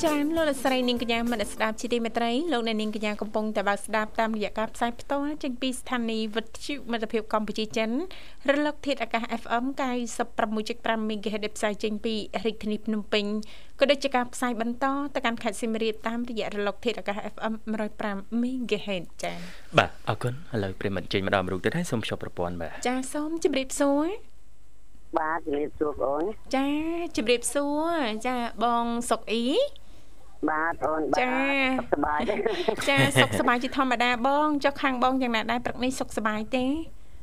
ណច្រើនលោកលោកស្រីនាងកញ្ញាមនស្ដាប់ជាទីមេត្រីលោកអ្នកនាងកញ្ញាកំពុងតែបើកស្ដាប់តាមរយៈការផ្សាយផ្ទាល់ចេញពីស្ថានីយ៍វិទ្យុមិត្តភាពកម្ពុជាចិនរលកធាតុអាកាស FM 96.5 MHz ដែលផ្សាយចេញពីរាជធានីភ្នំពេញក៏ដូចជាការផ្សាយបន្តទៅកាន់ខេត្តសៀមរាបតាមរយៈរលកធាតុអាកាស FM 105 MHz ចា៎បាទអរគុណឥឡូវប្រិមិត្តចេញមកដល់មរុកទៀតហើយសូមជួបប្រព័ន្ធបាទចា៎សូមជម្រាបសួរ បាទជំរាបសួរបងចាជំរាបសួរចាបងសុកអ៊ីបាទអូនបាទសុខសប្បាយចាសុខសប្បាយជាធម្មតាបងចុះខាងបងយ៉ាងណាដែរព្រឹកនេះសុខសប្បាយទេ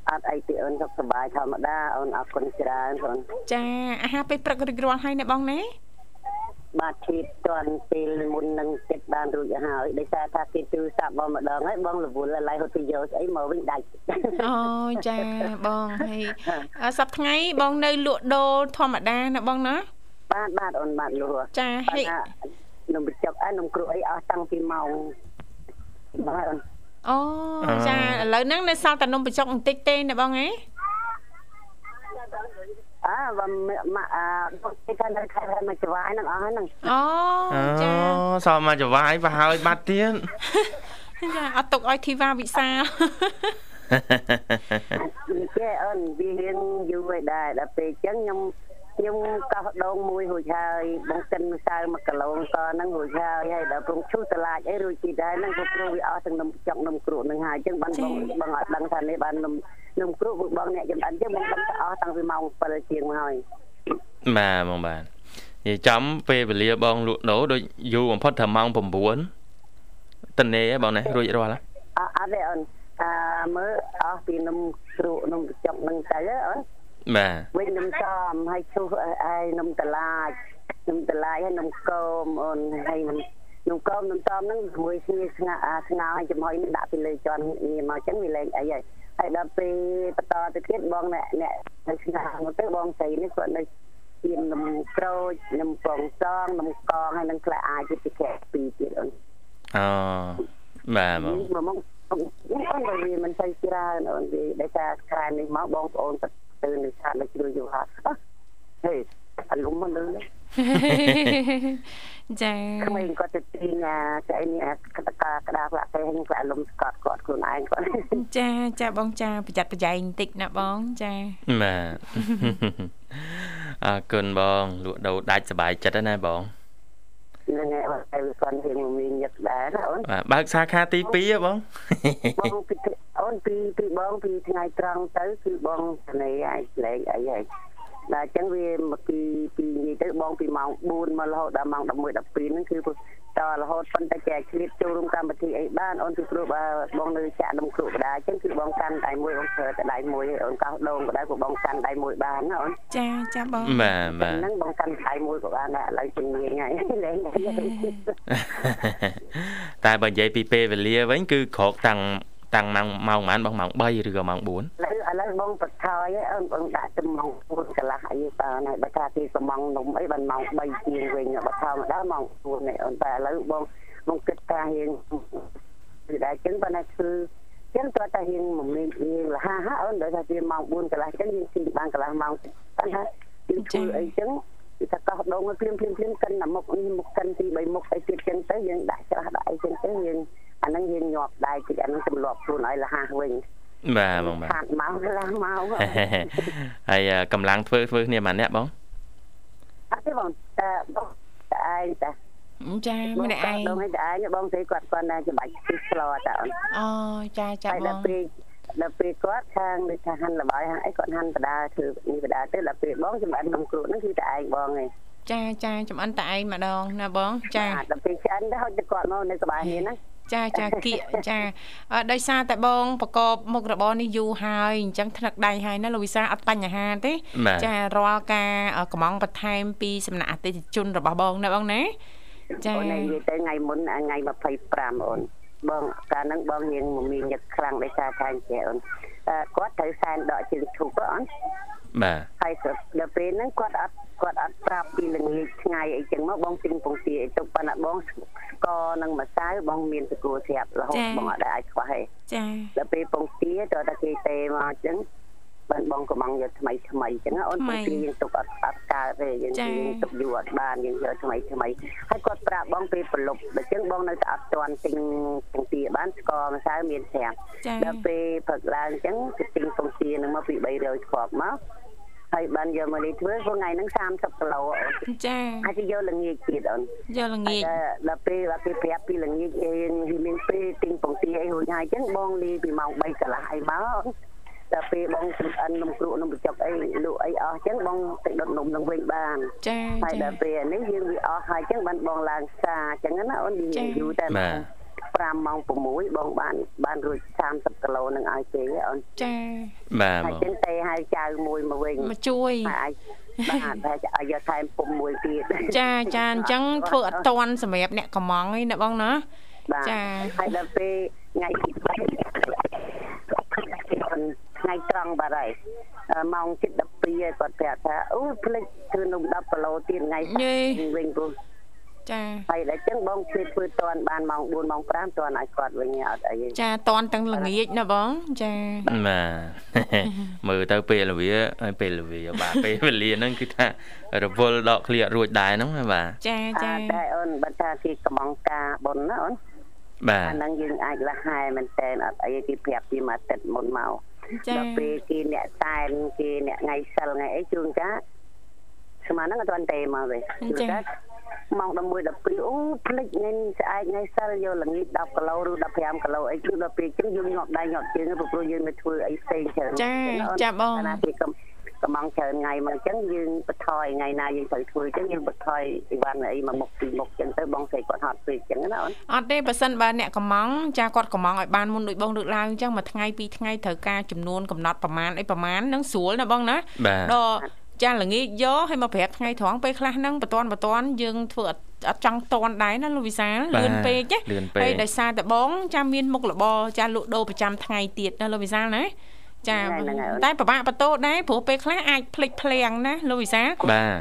អត់អីទេអូនសុខសប្បាយធម្មតាអូនអរគុណច្រើនអូនចាអាហារពេលព្រឹករួចរាល់ហើយណាបងណា បាទឈៀតតាន់ពេលមុននឹងចិត្តបានរួចហើយដោយសារថាគេទូរស័ព្ទបងម្ដងហើយបងរវល់ឡៃហូទីយោស្អីមកវិញដាច់អូចាបងហើយសប្តាហ៍ថ្ងៃបងនៅលក់ដូរធម្មតាណាបងណាបាទបាទអូនបាទលក់ចាហើយនំបញ្ចុកអើនំគ្រូអីអស់តាំងពីម៉ោងបាទអូចាឥឡូវហ្នឹងនៅសល់តែនំបញ្ចុកបន្តិចទេណាបងហ៎ អើបើមកអឺគេថានៅខែមកច្បាយហ្នឹងអស់ហ្នឹងអូចាសល់មកច្បាយប្រហើយបាត់ទៀតចាអត់ទុកឲ្យធីវ៉ាវិសាគេអូនវារៀនយូរហើយដែរដល់ពេលអញ្ចឹងខ្ញុំខ្ញុំកោះដងមួយរួចហើយបងកិនម្សៅ1គីឡូតហ្នឹងរួចហើយហើយដល់ព្រមឈូសតឡាចអីរួចទីដែរហ្នឹងក៏ព្រោះវាអស់ទាំងនំចុកនំគ្រូនឹងហើយអញ្ចឹងបានបងបងអត់ដឹងថានេះបាននំ នំគ្រូពួកបងអ្នកចំអិនអញ្ចឹងបងដឹងថាអស់តាំងពីម៉ោង7ជាងមកហើយបាទបងបាទនិយាយចំពេលវេលាបងលក់ដូរដូចយូរបំផុតថាម៉ោង9តនេបងណារួចរាល់អត់អត់ទេអូនអឺមើលអស់ពីនំគ្រូនំចុកនឹងទៅអូនបាទវិញនំសំហើយឈូសហើយនំតឡាចនំតឡាចហើយនំគមអូនហើយនំនំគមនំសំហ្នឹងមួយស្ងៀស្ងាស្ងោហើយចំហុយនេះដាក់ពីលើជន់ងារមកចឹងវាលែងអីហើយ ហើយដល់ពេលបន្តទៅទៀតបងអ្នកអ្នកនៅស្ងាមកទៅបងស្រីនេះគាត់នៅជានំក្រូចនំពងសងនំកងហើយនឹងផ្លែអាចពីខែពីរទៀតអូនអូបាទបងមកមកអូនវាមិនសូវច្រើនអូនវាដោយសារក្រែនេះមកបងប្អូនទៅនៅឆាតនៅជ្រួយយូរហើយហេអលុំមកលើ ចាក្មេងគាត់ទៅទីណាចានេះកតកាក្តារផ្លាក់ទេហ្នឹងគាត់អលុំស្កត់គាត់ខ្លួនឯងគាត់ចាចាបងចាប្រយ័ត្នប្រយែងបន្តិចណាបងចាបាទអរគុណបងលក់ដូរដាច់សុបាយចិត្តណាបងហ្នឹងហើយបើទៅគាត់រៀងមានញឹកដែរណាអូនបាទបើកសាខាទី2ហ៎បងបងពីអូនពីពីបងពីថ្ងៃត្រង់ទៅគឺបងស្នេហ៍ឲ្យលេងអីហើយ តែអញ្ចឹងវាពីពីនិយាយទៅបងពីម៉ោង4មករហូតដល់ម៉ោង11 12ហ្នឹងគឺតរហូតប៉ុន្តែចែកឆ្លៀតចូលរួមកម្មវិធីអីបានអូនពីព្រោះបើបងនៅចាក់នំគ្រូបដាអញ្ចឹងគឺបងកាន់ដៃមួយអូនធ្វើតែដៃមួយអូនកោសដងបដាក៏បងកាន់ដៃមួយបានណាអូនចាចាបងបាទបាទហ្នឹងបងកាន់ដៃមួយក៏បានដែរឥឡូវជំនាញហើយលែងតែបើនិយាយពីពេលវេលាវិញគឺក្រោកតាំង តាំងម៉ោងម៉ោងប៉ុន្មានបងម៉ោង3ឬក៏ម៉ោង4ឥឡូវឥឡូវបងបថយអូនបងដាក់ទៅម៉ោង4កន្លះអីបានហើយបើថាគេកំងនំអីបានម៉ោង3ជាងវិញបើថយមកដល់ម៉ោង4នេះអូនតែឥឡូវបងបងគិតថារៀងគឺដែរចឹងប៉ុន្តែគឺចឹងត្រូវតែរៀងមួយមីរៀងលះហ่าអូនដោយថាវាម៉ោង4កន្លះចឹងយើងស៊ីបានកន្លះម៉ោងប៉ុន្តែគឺធ្វើអីចឹងគឺថាកោះដងភ្លាមភ្លាមភ្លាមកិនតែមុខនេះមុខកិនទី3មុខអីទៀតចឹងទៅយើងដាក់ច្រាស់ដាក់អីចឹងទៅយើង អាហ្នឹងយើងញាប់ដៃតិចអាហ្នឹងទម្លាប់ខ្លួនឲ្យលះវិញបាទបងបាទខាត់មកលះមកហើយកម្លាំងធ្វើធ្វើគ្នាម្នាក់បងអត់ទេបងតែបងតែឯងតាចាម្នាក់ឯងបងឯងតែឯងបងស្រីគាត់គាត់តែច្បាច់ពីស្លតាអូនអូចាចាបងដល់ពេលដល់ពេលគាត់ខាងដូចថាហាន់លបាយហាន់អីគាត់ហាន់បដាធ្វើនេះបដាទៅដល់ពេលបងចម្អិននំគ្រូហ្នឹងគឺតែឯងបងឯងចាចាចំអិនតែឯងម្ដងណាបងចាដល់ពេលឆ្អិនទៅហុចទៅគាត់មកនៅក្បែរនេះណា ចាចាគៀកចាដោយសារតែបងប្រកបមុខរបរនេះយូរហើយអញ្ចឹងថ្នាក់ដៃហើយណាលោកវិសាអត់បញ្ហាទេ ចារាល់ការកំងបន្ថែមពីសំណាក់អតិថិជនរបស់បងណាបងណាចាអូននិយាយទៅថ្ងៃមុនថ្ងៃ25អូនបងកាលហ្នឹងបងរៀងមមាញឹកខ្លាំងដោយសារថាអញ្ចឹងអូនគាត់ត្រូវសែនដកជើងធូបអូន បាទហើយដល់ពេលហ្នឹងគាត់អត់គាត់អត់ប្រាប់ពីល្ងាចថ្ងៃអីចឹងមកបងទិញពងទាអីទុកប៉ុន្តែបងស្ករនិងម្សៅបងមានសកួរស្រាប់រហូតបងអត់ដែរអាចខ្វះទេចាដល់ពេលពងទាតើតាគេទេមកចឹងបានបងកំងយកថ្មីថ្មីចឹងអូនពងទាយើងទុកអត់អត់កើតទេយើងយើងទុកយូរអត់បានយើងយកថ្មីថ្មីហើយគាត់ប្រាប់បងពេលប្រឡប់ដូច្នេះបងនៅតែអត់ទាន់ទិញពងទាបានស្ករម្សៅមានស្រាប់ដល់ពេលព្រឹកឡើងចឹងទៅទិញពងទានឹងមកពី300គ្រាប់មក ហើយបានយកមកនេះធ្វើព្រោះថ្ងៃហ្នឹង30គីឡូអូនចាហើយយកល្ងាចទៀតអូនយកល្ងាចដល់ពេលដល់គេប្រាប់ពីល្ងាចអេវាមានពេលទិញពងទាអីរួចហើយអញ្ចឹងបងលីពីម៉ោង3កន្លះអីមកដល់ពេលបងចំអិននំគ្រក់នំបញ្ចុកអីលក់អីអស់អញ្ចឹងបងទៅដុតនំនឹងវិញបានចាហើយដល់ពេលនេះយើងវាអស់ហើយអញ្ចឹងបានបងឡើងសាអញ្ចឹងណាអូនយូរតែបាទ 5ម៉ោង6បងបានបានរួច30គីឡូនឹងឲ្យគេអូនចាបាទហើយចឹងទេឲ្យចៅមួយមកវិញមកជួយហើយបាទតែឲ្យយកថែមពុំមួយទៀតចាចាអញ្ចឹងធ្វើអត់តន់សម្រាប់អ្នកកំងឯណាបងណាចាហើយដល់ពេលថ្ងៃទី3ថ្ងៃត្រង់បាត់ហើយម៉ោង7:12ហើយគាត់ប្រាប់ថាអូភ្លេចធ្វើនំ10គីឡូទៀតថ្ងៃវិញព្រោះ ចាហើយដល់ចឹងបងជួយធ្វើតន់បានម៉ោង4ម៉ោង5តន់ឲ្យគាត់វិញអត់អីចាតន់ទាំងល្ងាចណាបងចាបាទមើលទៅពេលវេលាពេលវេលាបាទពេលវេលាហ្នឹងគឺថារវល់ដកឃ្លៀករួចដែរហ្នឹងបាទចាចាតែអូនបើថាគេកំងការបុនណាអូនបាទអាហ្នឹងយើងអាចលះហែមែនតែនអត់អីគេប្រាប់ពីមួយអាទិត្យមុនមកដល់ពេលគេអ្នកតែនគេអ្នកថ្ងៃសិលថ្ងៃអីជួនកាស្មានហ្នឹងអត់ទាន់ទេមកទេជួនកា ម៉ោង11 12អូភ្លេចថ្ងៃស្អែកថ្ងៃសិលយកល្ងាច10គីឡូឬ15គីឡូអីគឺដល់ពេលអញ្ចឹងយើងញាប់ដៃញាប់ជើងព្រោះយើងនៅធ្វើអីផ្សេងច្រើនចាចាបងណាគេកំកំងច្រើនថ្ងៃមកអញ្ចឹងយើងបន្ថយថ្ងៃណាយើងត្រូវធ្វើអញ្ចឹងយើងបន្ថយអីវ៉ាន់អីមកមុខពីមុខអញ្ចឹងទៅបងស្រីគាត់ហត់ពេកអញ្ចឹងណាអូនអត់ទេបើសិនបើអ្នកកំងចាគាត់កំងឲ្យបានមុនដូចបងលើកឡើងអញ្ចឹងមួយថ្ងៃពីរថ្ងៃត្រូវការចំនួនកំណត់ប្រមាណអីប្រមាណនឹងស្រួលណាបងណាដល់ ចាល្ងាចយកឲ្យមកប្រាប់ថ្ងៃត្រង់ពេលខ្លះហ្នឹងបតនបតនយើងធ្វើអត់អត់ចង់តន់ដែរណាលោកវិសាលលឿនពេកណាហើយដោយសារតែបងចាមានមុខរបរចាលក់ដូរប្រចាំថ្ងៃទៀតណាលោកវិសាលណាចាតែពិបាកបន្ទោដែរព្រោះពេលខ្លះអាចភ្លេចភ្លាំងណាលោកវិសា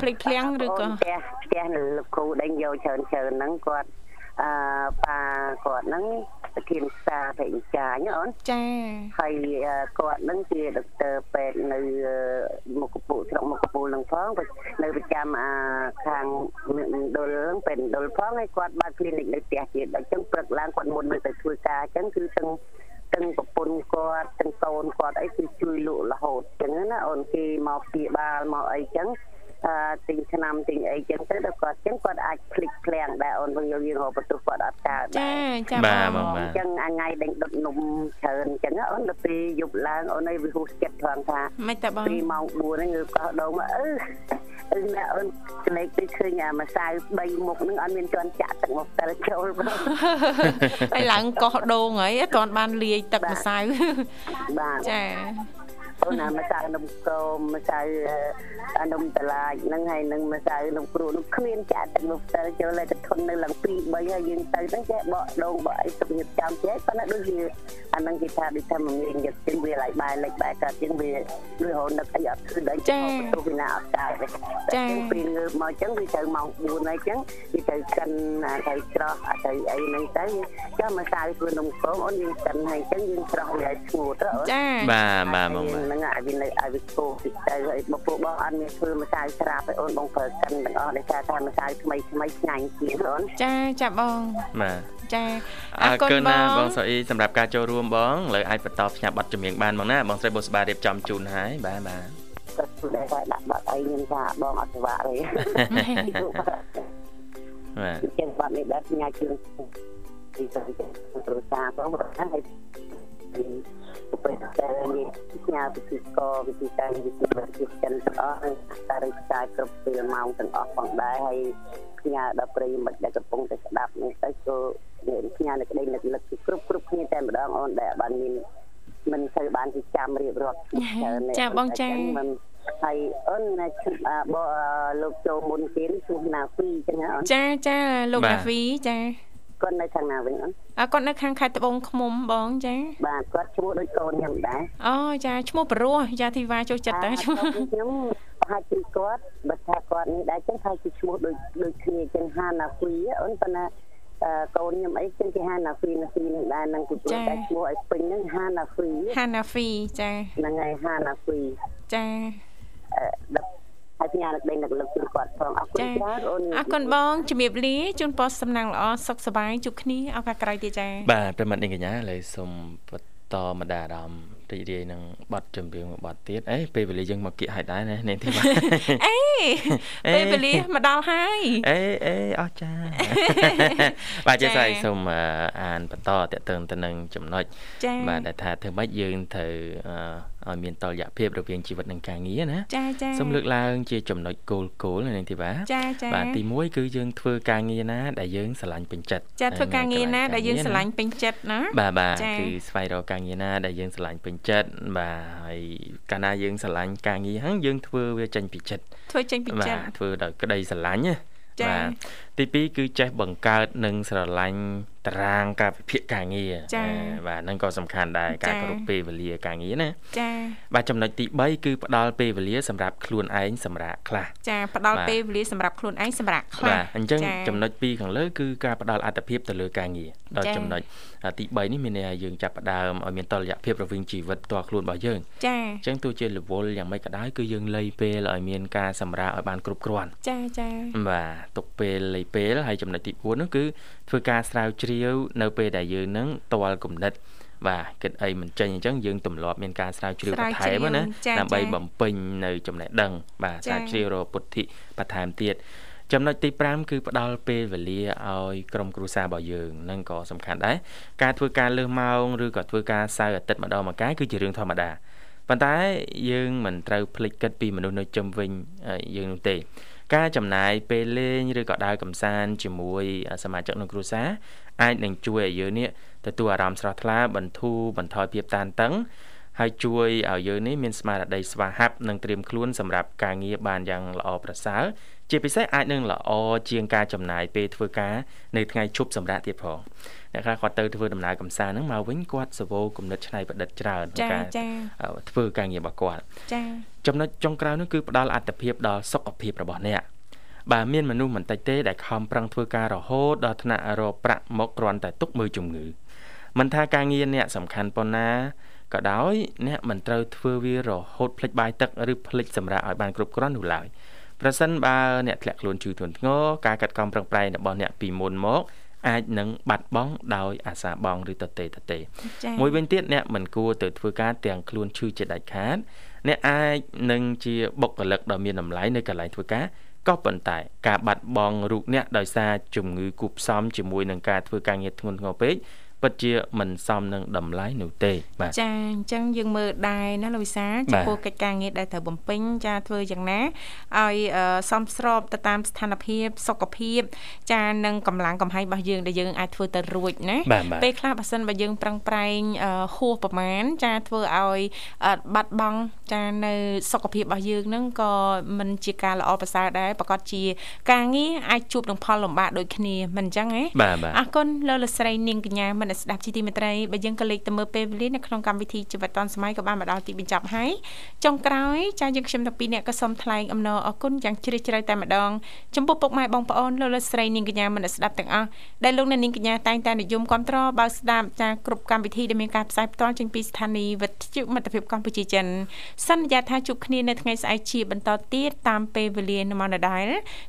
ភ្លេចភ្លាំងឬក៏ផ្ទះផ្ទះលោកគ្រូដេញយកច្រើនច្រើនហ្នឹងគាត់អឺប៉ាគាត់ហ្នឹង ប្រធានសាពេញចាញអូនចាហើយគាត់ហ្នឹងជាដុកទ័រពេទ្យនៅមុខកពុស្រុកមុខកពុនឹងផងនៅប្រចាំអាខាងដុលហ្នឹងពេទ្យដុលផងហើយគាត់បើក clinic នៅផ្ទះទៀតអញ្ចឹងព្រឹកឡើងគាត់មុនទៅធ្វើការអញ្ចឹងគឺទាំងទាំងប្រពន្ធគាត់ទាំងកូនគាត់អីគឺជួយលក់រហូតអញ្ចឹងណាអូនគេមកពីបាលមកអីអញ្ចឹងអឺ ទិញឆ្នាំទិញអីចឹងទៅដល់គាត់ចឹងគាត់អាចភ្លេចភ្លាំងដែរអូនវិញយើងរកបន្ទុះគាត់អត់កើតចាចាបាទបងបងបាទចឹងអាថ្ងៃដេញដុតនំច្រើនចឹងអូនដល់ពេលយប់ឡើងអូនឯងវាហួសចិត្តផងថាមិនតើបងពីម៉ោង4ហ្នឹងងើបកោះដងមកអឺអឺណាអូនក្លែកទៅឃើញអាម្សៅ3មុខហ្នឹងអត់មានទាន់ចាក់ទឹកមកតែចូលបងហើយឡើងកោះដូងហើយអត់ទាន់បានលាយទឹកម្សៅបាទចា អូនអាម្សៅនំគមម្សៅអានំតឡាចហ្នឹងហើយនឹងម្សៅនំគ្រូនោះគ្មានចាក់ទឹកមកតែចូលតែទៅធន់នៅឡើង2 3ហើយយើងទៅហ្នឹងចេះបកដងបកអីសុខភាពចាំចេះប៉ុន្តែដូចជាអាហ្នឹងគេថាដូចថាមិនមានយកជាងវាឡៃបាយលេចបាយកើតជាងវាដូចរហូតនឹកអីអត់ឃើញដែរទៅពីណាអត់កើតទេចាពេលងើបមកអញ្ចឹងវាទៅម៉ោង4ហើយអញ្ចឹងវាទៅកិនអាទៅច្រោះអាទៅអីហ្នឹងទៅចាំម្សៅធ្វើនំគមអូនយើងកិនហើយអញ្ចឹងយើងច្រោះវាឲ្យស្ងួតទៅអូនចាបាទបាទបងបាទហ្នឹងឲ្យវានៅឲ្យវាគោពីទៅហើយបពូបងអត់មានធ្វើម្សៅស្រាប់ឲ្យអូនបងប្រើកិនទាំងអស់ដោយសារថាម្សៅថ្មីថ្មីឆ្ងាញ់ជាងអូនចាចាបងបាទចាអរគុណណាបងសុអ៊ីសម្រាប់ការចូលរួមបងលើអាចបន្តផ្សាយប័ណ្ណចម្រៀងបានបងណាបងស្រីបុស្បារៀបចំជូនហើយបាទបាទគាត់ធ្វើដែរថាដាក់បាត់អីខ្ញុំថាបងអត់ស្វាក់ទេបាទចឹងបាត់នេះដែរញ៉ាជឿនពីទៅគ្រូសាផងហើយ ពីពេលតែនេះញ៉ាវិធីកវិធីការវិធីវិធីចិនទាំងអស់តែរីផ្សាយគ្រប់ពេលម៉ោងទាំងអស់ផងដែរហើយផ្ញើដល់ប្រិយមិត្តដែលកំពុងតែស្ដាប់នេះទៅក៏មានផ្ញើនៅក្តីនឹកលឹកពីគ្រប់គ្រប់គ្នាតែម្ដងអូនដែលបានមានមិនសូវបានទីចាំរៀបរាប់ច្រើនមិនហើយអូនណាឈ្មោះបលោកចូលមុនគេឈ្មោះណាពីចឹងណាអូនចាចាលោកណាវីចា គាត់នៅខាងណាវិញអូនអើគាត់នៅខាងខេត្តត្បូងឃ្មុំបងចាបាទគាត់ឈ្មោះដូចកូនខ្ញុំដែរអូចាឈ្មោះបរោះយ៉ាធីវ៉ាចូលចិត្តតើឈ្មោះខ្ញុំប្រហែលជាគាត់បើថាគាត់នេះដែរចឹងថាជាឈ្មោះដូចដូចគ្នាចឹងហាណាហ្វីអូនប៉ុន្តែកូនខ្ញុំអីចឹងគេហាណាហ្វីណាហ្វីនឹងដែរនឹងគឺតែឈ្មោះឲ្យពេញហ្នឹងហាណាហ្វីហាណាហ្វីចាហ្នឹងហើយហាណាហ្វីចា ហើយផ្ញើនឹកដេញនឹកលឹកជូនគាត់ផងអរគុណច្រើនអូនអរគុណបងជំរាបលាជូនពរសំណាងល្អសុខសប្បាយជួបគ្នាឱកាសក្រោយទៀតចាបាទប្រិមត្តនាងកញ្ញាឥឡូវសូមបន្តមកដារអារម្មណ៍រីករាយនឹងបទចម្រៀងមួយបទទៀតអេពេលវេលាយើងមកគៀកឲ្យដែរណានាងធីវ៉ាអេពេលវេលាមកដល់ហើយអេអេអស់ចាបាទចេះស្អីសូមអានបន្តតកតឹងទៅនឹងចំណុចចាបាទដែលថាធ្វើម៉េចយើងត្រូវឲ្យមានតលយៈភាពរវាងជីវិតនិងការងារណាចាចាសូមលើកឡើងជាចំណុចគោលគោលនាងធីវ៉ាចាចាបាទទី1គឺយើងធ្វើការងារណាដែលយើងស្រឡាញ់ពេញចិត្តចាធ្វើការងារណាដែលយើងស្រឡាញ់ពេញចិត្តណាបាទបាទចា៎គឺស្វែងរកការងារណាដែលយើងស្រឡាញ់ពេញចិត្តបាទហើយកាលណាយើងស្រឡាញ់ការងារហ្នឹងយើងធ្វើវាចេញពីចិត្តធ្វើចេញពីបាចិត្តទធ្វើដោយក្តីស្រឡាញ់ណាចា៎បាទទី2គឺចេះបង្កើតនិងស្រឡាញ់ តារាងការវិភាគការងារចា៎អឺបាទហ្នឹងក៏សំខាន់ដែរការចា៎គោរពពេលវេលាការងារណាចាបាទចំណុចទី3គឺផ្ដល់ពេលវេលាសម្រាប់ខ្លួនឯងសម្រាប់ខ្លះចាផ្ដល់បាទពេលវេលាសម្រាប់ខ្លួនឯងសម្រាប់ខ្លះបាទអញ្ចឹងចា៎ចំណុច2ខាងលើគឺការផ្ដល់អត្ថភាពទៅលើការងារដល់ចា៎ចំណុចទី3នេះមានន័យថាយើងចាប់ផ្ដើមឲ្យមានតុល្យភាពរវាងជីវិតផ្ទាល់ខ្លួនរបស់យើងចាអញ្ចឹងទោះជារវល់យ៉ាងម៉េចក៏ដោយគឺយើងលៃពេលឲ្យមានការសម្រាកឲ្យបានគ្រប់គ្រាន់ចាចាបាទទុកពេលលៃពេលហើយចំណុចទី4នោះគឺធ្វើការស្រាវជ្រាវនៅពេលដែលយើងនឹងតល់គំនិតបាទគិតអីមិនចេញអញ្ចឹងយើងទម្លាប់មានការស្រាវជ្រាវបន្ថែមណាដើម្បីបំពេញនៅចំណេះដឹង បាទស្រាវជ្រាវរកពុទ្ធិបន្ថែមទៀតចំណុចទី5គឺផ្ដល់ពេលវេលាឲ្យក្រុមគ្រួសាររបស់យើងនឹងក៏សំខាន់ដែរការធ្វើការលើសម៉ោងឬក៏ធ្វើការសៅរ៍អាទិត្យម្ដងម្កាយគឺជារឿងធម្មតាប៉ុន្តែយើងមិនត្រូវភ្លេចគិតពីមនុស្សនៅជុំវិញយើងនោះទេ ការចំណាយពេលលេងឬក៏ដើរកម្សាន្តជាមួយសមាជិកក្នុងគ្រួសារអាចនឹងជួយឲ្យយើងនេះទទួលអារម្មណ៍ស្រស់ថ្លាបន្ធូរបន្ថយភាពតានតឹងហើយជួយឲ្យយើងនេះមានស្មារតីស្វាហាប់និងត្រៀមខ្លួនសម្រាប់ការងារបានយ៉ាងល្អប្រសើរ ជាពិសេសអាចនឹងល្អជាងការចំណាយពេលធ្វើការនៅថ្ងៃឈប់សម្រាកទៀតផងអ្នកខ្លះគាត់ទៅធ្វើដំណើរកម្សាន្តហ្នឹងមកវិញគាត់សវោគំនិតច្នៃប្រឌិតច្រើនក្នុងចាការចាធ្វើការងាររបស់គាត់ចាចំណុចចុងក្រោយនោះគឺផ្ដល់អត្ថភាពដល់សុខភាពរបស់អ្នកបាទមានមនុស្សមិនតិចទេដែលខំប្រឹងធ្វើការរហូតដល់ថ្នាក់រកប្រាក់មកគ្រាន់តែទុកមើលជំងឺមិនថាការងារអ្នកសំខាន់ប៉ុណ្ណាក៏ដោយអ្នកមិនត្រូវធ្វើវារហូតភ្លេចបាយទឹកឬភ្លេចសម្រាប់ឲ្យបានគ្រប់គ្រាន់នោះឡើយ ប្រសិនបើអ្នកធ្លាក់ខ្លួនឈឺធ្ងន់ធ្ងរការកាត់កំប្រឹងប្រែងរបស់អ្នកពីមុនមកអាចនឹងបាត់បង់ដោយអាសាបងឬតទេតទេចា៎មួយវិញទៀតអ្នកមិនគួរទៅធ្វើការទាំងខ្លួនឈឺជាដាច់ខាតអ្នកអាចនឹងជាបុគ្គលិកដ៏មានតម្លៃនៅកន្លែងធ្វើការក៏ប៉ុន្តែការបាត់បង់រូបអ្នកដោយសារជំងឺគូផ្សំជាមួយនឹងការធ្វើការងារធ្ងន់ធ្ងរពេក ពិតជាមិនសមនឹងតម្លៃនោះទេបាទចាអញ្ចឹងយើងមើលដែរណាលោកវិសាបាទចំពោះកិច្ចការងារដែលត្រូវបំពេញចាធ្វើយ៉ាងណាឲ្យអឺសមស្របទៅតាមស្ថានភាពសុខភាពចានិងកម្លាំងកំហែងរបស់យើងដែលយើងអាចធ្វើទៅរួចណាបាទបាទពេលខ្លះបើសិនបើយើងប្រឹងប្រែងអឺហួសប្រមាណចាធ្វើឲ្យអឺបាត់បង់ចានៅ សុខភាពរបស់យើងហ្នឹងក៏មិនជាការល្អប្រសើរដែរប្រកាសជា ការងារអាចជួបនឹងផលលំបាកដូចគ្នាមិនអញ្ចឹងហ៎បាទបាទអរគុណលោកលកស្រីនាងកញ្ញាមនស្សស្ដាប់ជីទីមេត្រីបើយើងក៏លេខទៅមើលពេលវេលានៅក្នុងកម្មវិធីជីវិតឌុនសម័យក៏បានមកដល់ទីបញ្ចប់ហើយចុងក្រោយចាយើងខ្ញុំទាំងពីរអ្នកក៏សូមថ្លែងអំណរអរគុណយ៉ាងជ្រាលជ្រៅតែម្ដងចំពោះពុកម៉ែបងប្អូនលោកលកស្រីនាងកញ្ញាមនស្សស្ដាប់ទាំងអស់ដែលលោកអ្នកនាងកញ្ញាតែងតែនិយមគ្រប់ត្របើស្ដាប់ចាគ្រប់កម្មវិធីដែលមានការផ្សាយផ្ទាល់ចេញពីស្ថានីយ៍វិទ្យុមិត្តភាពកម្ពុជាចិនសន្យាថាជួបគ្នានៅថ្ងៃស្អែកជាបន្តទៀតតាមពេលវេលានៅម៉ោងដដែល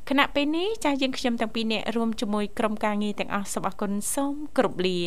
គណៈពេលនេះចាយើងខ្ញុំទាំងពីរអ្នករួមជាមួយក្រុមការងារទាំងអស់សូមអរគុណសូមគោរពលា